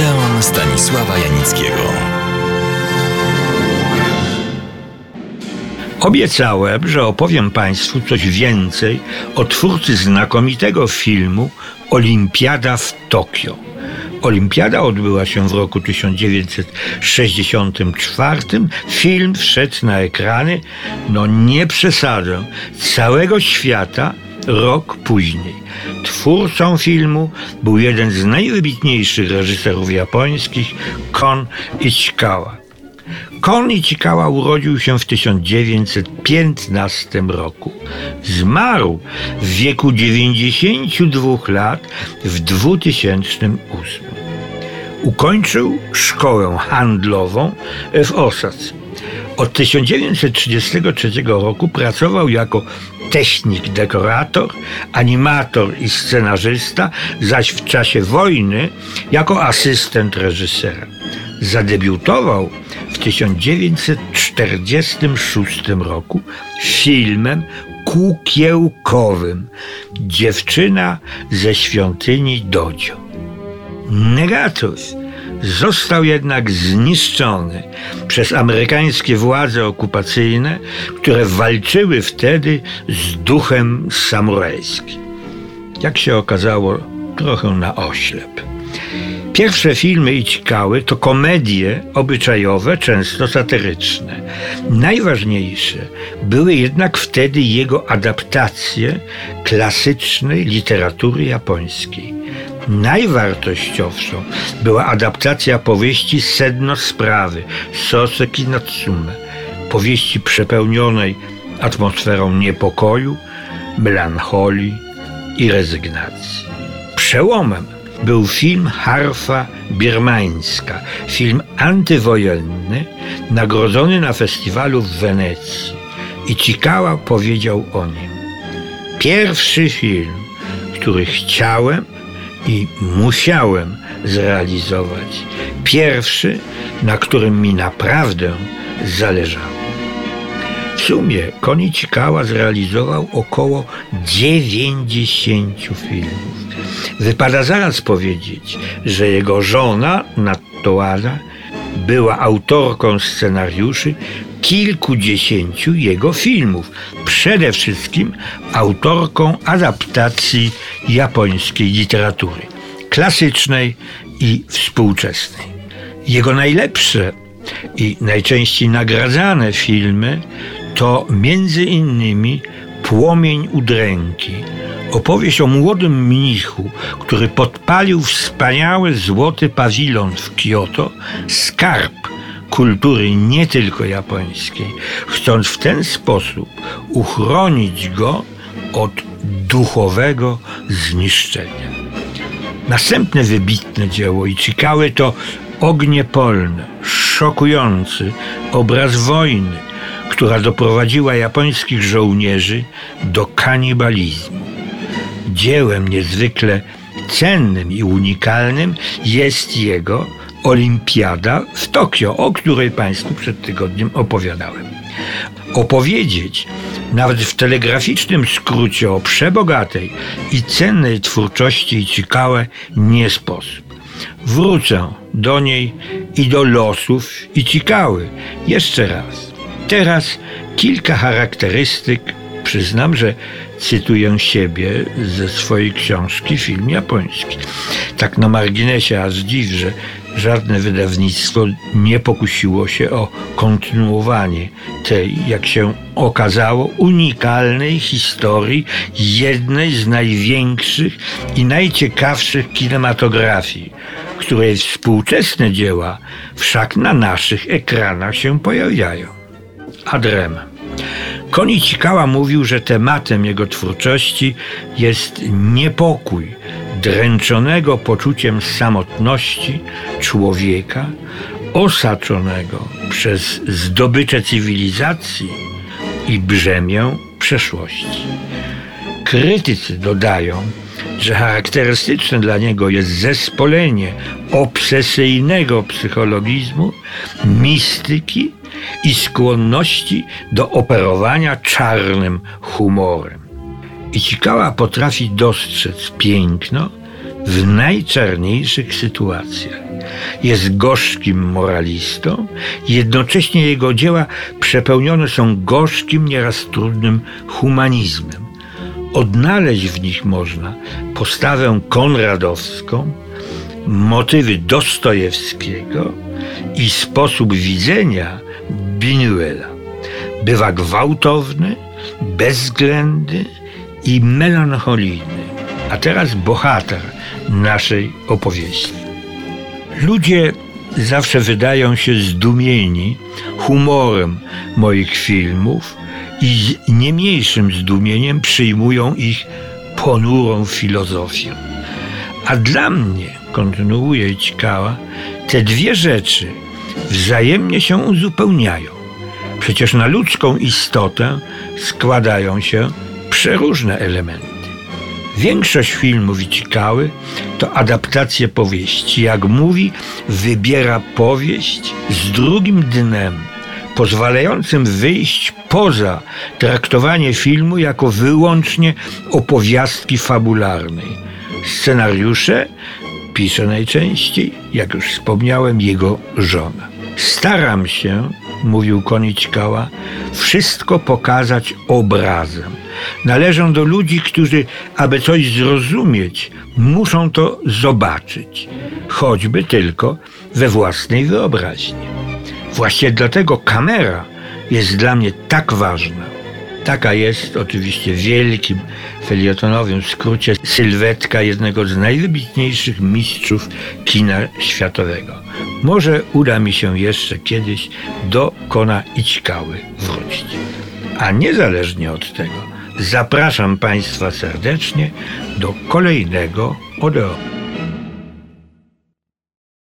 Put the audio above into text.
Odeon Stanisława Janickiego. Obiecałem, że opowiem Państwu coś więcej o twórcy znakomitego filmu Olimpiada w Tokio. Olimpiada odbyła się w roku 1964. Film wszedł na ekrany, no nie przesadzę, całego świata rok później. Twórcą filmu był jeden z najwybitniejszych reżyserów japońskich, Kon Ichikawa. Kon Ichikawa urodził się w 1915 roku. Zmarł w wieku 92 lat w 2008. Ukończył szkołę handlową w Osace. Od 1933 roku pracował jako technik, dekorator, animator i scenarzysta, zaś w czasie wojny jako asystent reżysera. Zadebiutował w 1946 roku filmem kukiełkowym Dziewczyna ze świątyni Dodzio. Negatus został jednak zniszczony przez amerykańskie władze okupacyjne, które walczyły wtedy z duchem samurajskim. Jak się okazało, trochę na oślep. Pierwsze filmy Ichikały to komedie obyczajowe, często satyryczne. Najważniejsze były jednak wtedy jego adaptacje klasycznej literatury japońskiej. Najwartościowszą była adaptacja powieści Sedno Sprawy Soseki Natsume, powieści przepełnionej atmosferą niepokoju, melancholii i rezygnacji. Przełomem był film Harfa Birmańska, film antywojenny, nagrodzony na festiwalu w Wenecji. I Cikała powiedział o nim. Pierwszy film, który chciałem i musiałem zrealizować. Pierwszy, na którym mi naprawdę zależało. W sumie Konicikawa zrealizował około 90 filmów. Wypada zaraz powiedzieć, że jego żona, Nattoada, była autorką scenariuszy kilkudziesięciu jego filmów. Przede wszystkim autorką adaptacji japońskiej literatury, klasycznej i współczesnej. Jego najlepsze i najczęściej nagradzane filmy to między innymi Płomień udręki, opowieść o młodym mnichu, który podpalił wspaniały złoty pawilon w Kyoto, skarb kultury nie tylko japońskiej, chcąc w ten sposób uchronić go od duchowego zniszczenia. Następne wybitne dzieło Ichikały to Ognie polne, szokujący obraz wojny, która doprowadziła japońskich żołnierzy do kanibalizmu. Dziełem niezwykle cennym i unikalnym jest jego Olimpiada w Tokio, o której Państwu przed tygodniem opowiadałem. Opowiedzieć, nawet w telegraficznym skrócie o przebogatej i cennej twórczości Ichikały nie sposób. Wrócę do niej i do losów Ichikały jeszcze raz. Teraz kilka charakterystyk Przyznam, że cytuję siebie ze swojej książki Film Japoński. Tak na marginesie aż dziw, że żadne wydawnictwo nie pokusiło się o kontynuowanie tej, jak się okazało, unikalnej historii jednej z największych i najciekawszych kinematografii, której współczesne dzieła wszak na naszych ekranach się pojawiają. Adrem. Konicikawa mówił, że tematem jego twórczości jest niepokój dręczonego poczuciem samotności człowieka osaczonego przez zdobycze cywilizacji i brzemię przeszłości. Krytycy dodają, że charakterystyczne dla niego jest zespolenie obsesyjnego psychologizmu, mistyki i skłonności do operowania czarnym humorem. Ichikawa potrafi dostrzec piękno w najczarniejszych sytuacjach. Jest gorzkim moralistą, jednocześnie jego dzieła przepełnione są gorzkim, nieraz trudnym humanizmem. Odnaleźć w nich można postawę konradowską, motywy Dostojewskiego i sposób widzenia Binuela. Bywa gwałtowny, bezwzględny i melancholijny. A teraz bohater naszej opowieści. Ludzie zawsze wydają się zdumieni humorem moich filmów i z nie mniejszym zdumieniem przyjmują ich ponurą filozofię. A dla mnie, kontynuuje Cikała, te dwie rzeczy wzajemnie się uzupełniają. Przecież na ludzką istotę składają się przeróżne elementy. Większość filmów i to adaptacje powieści. Jak mówi, wybiera powieść z drugim dnem, pozwalającym wyjść poza traktowanie filmu jako wyłącznie opowiastki fabularnej. Scenariusze pisze najczęściej, jak już wspomniałem, jego żona. Staram się, mówił Koniczkała, wszystko pokazać obrazem. Należą do ludzi, którzy, aby coś zrozumieć, muszą to zobaczyć, choćby tylko we własnej wyobraźni. Właśnie dlatego kamera jest dla mnie tak ważna. Taka jest oczywiście w wielkim felietonowym skrócie sylwetka jednego z najwybitniejszych mistrzów kina światowego. Może uda mi się jeszcze kiedyś do Kona Ićkały wrócić. A niezależnie od tego, zapraszam Państwa serdecznie do kolejnego Odeonu.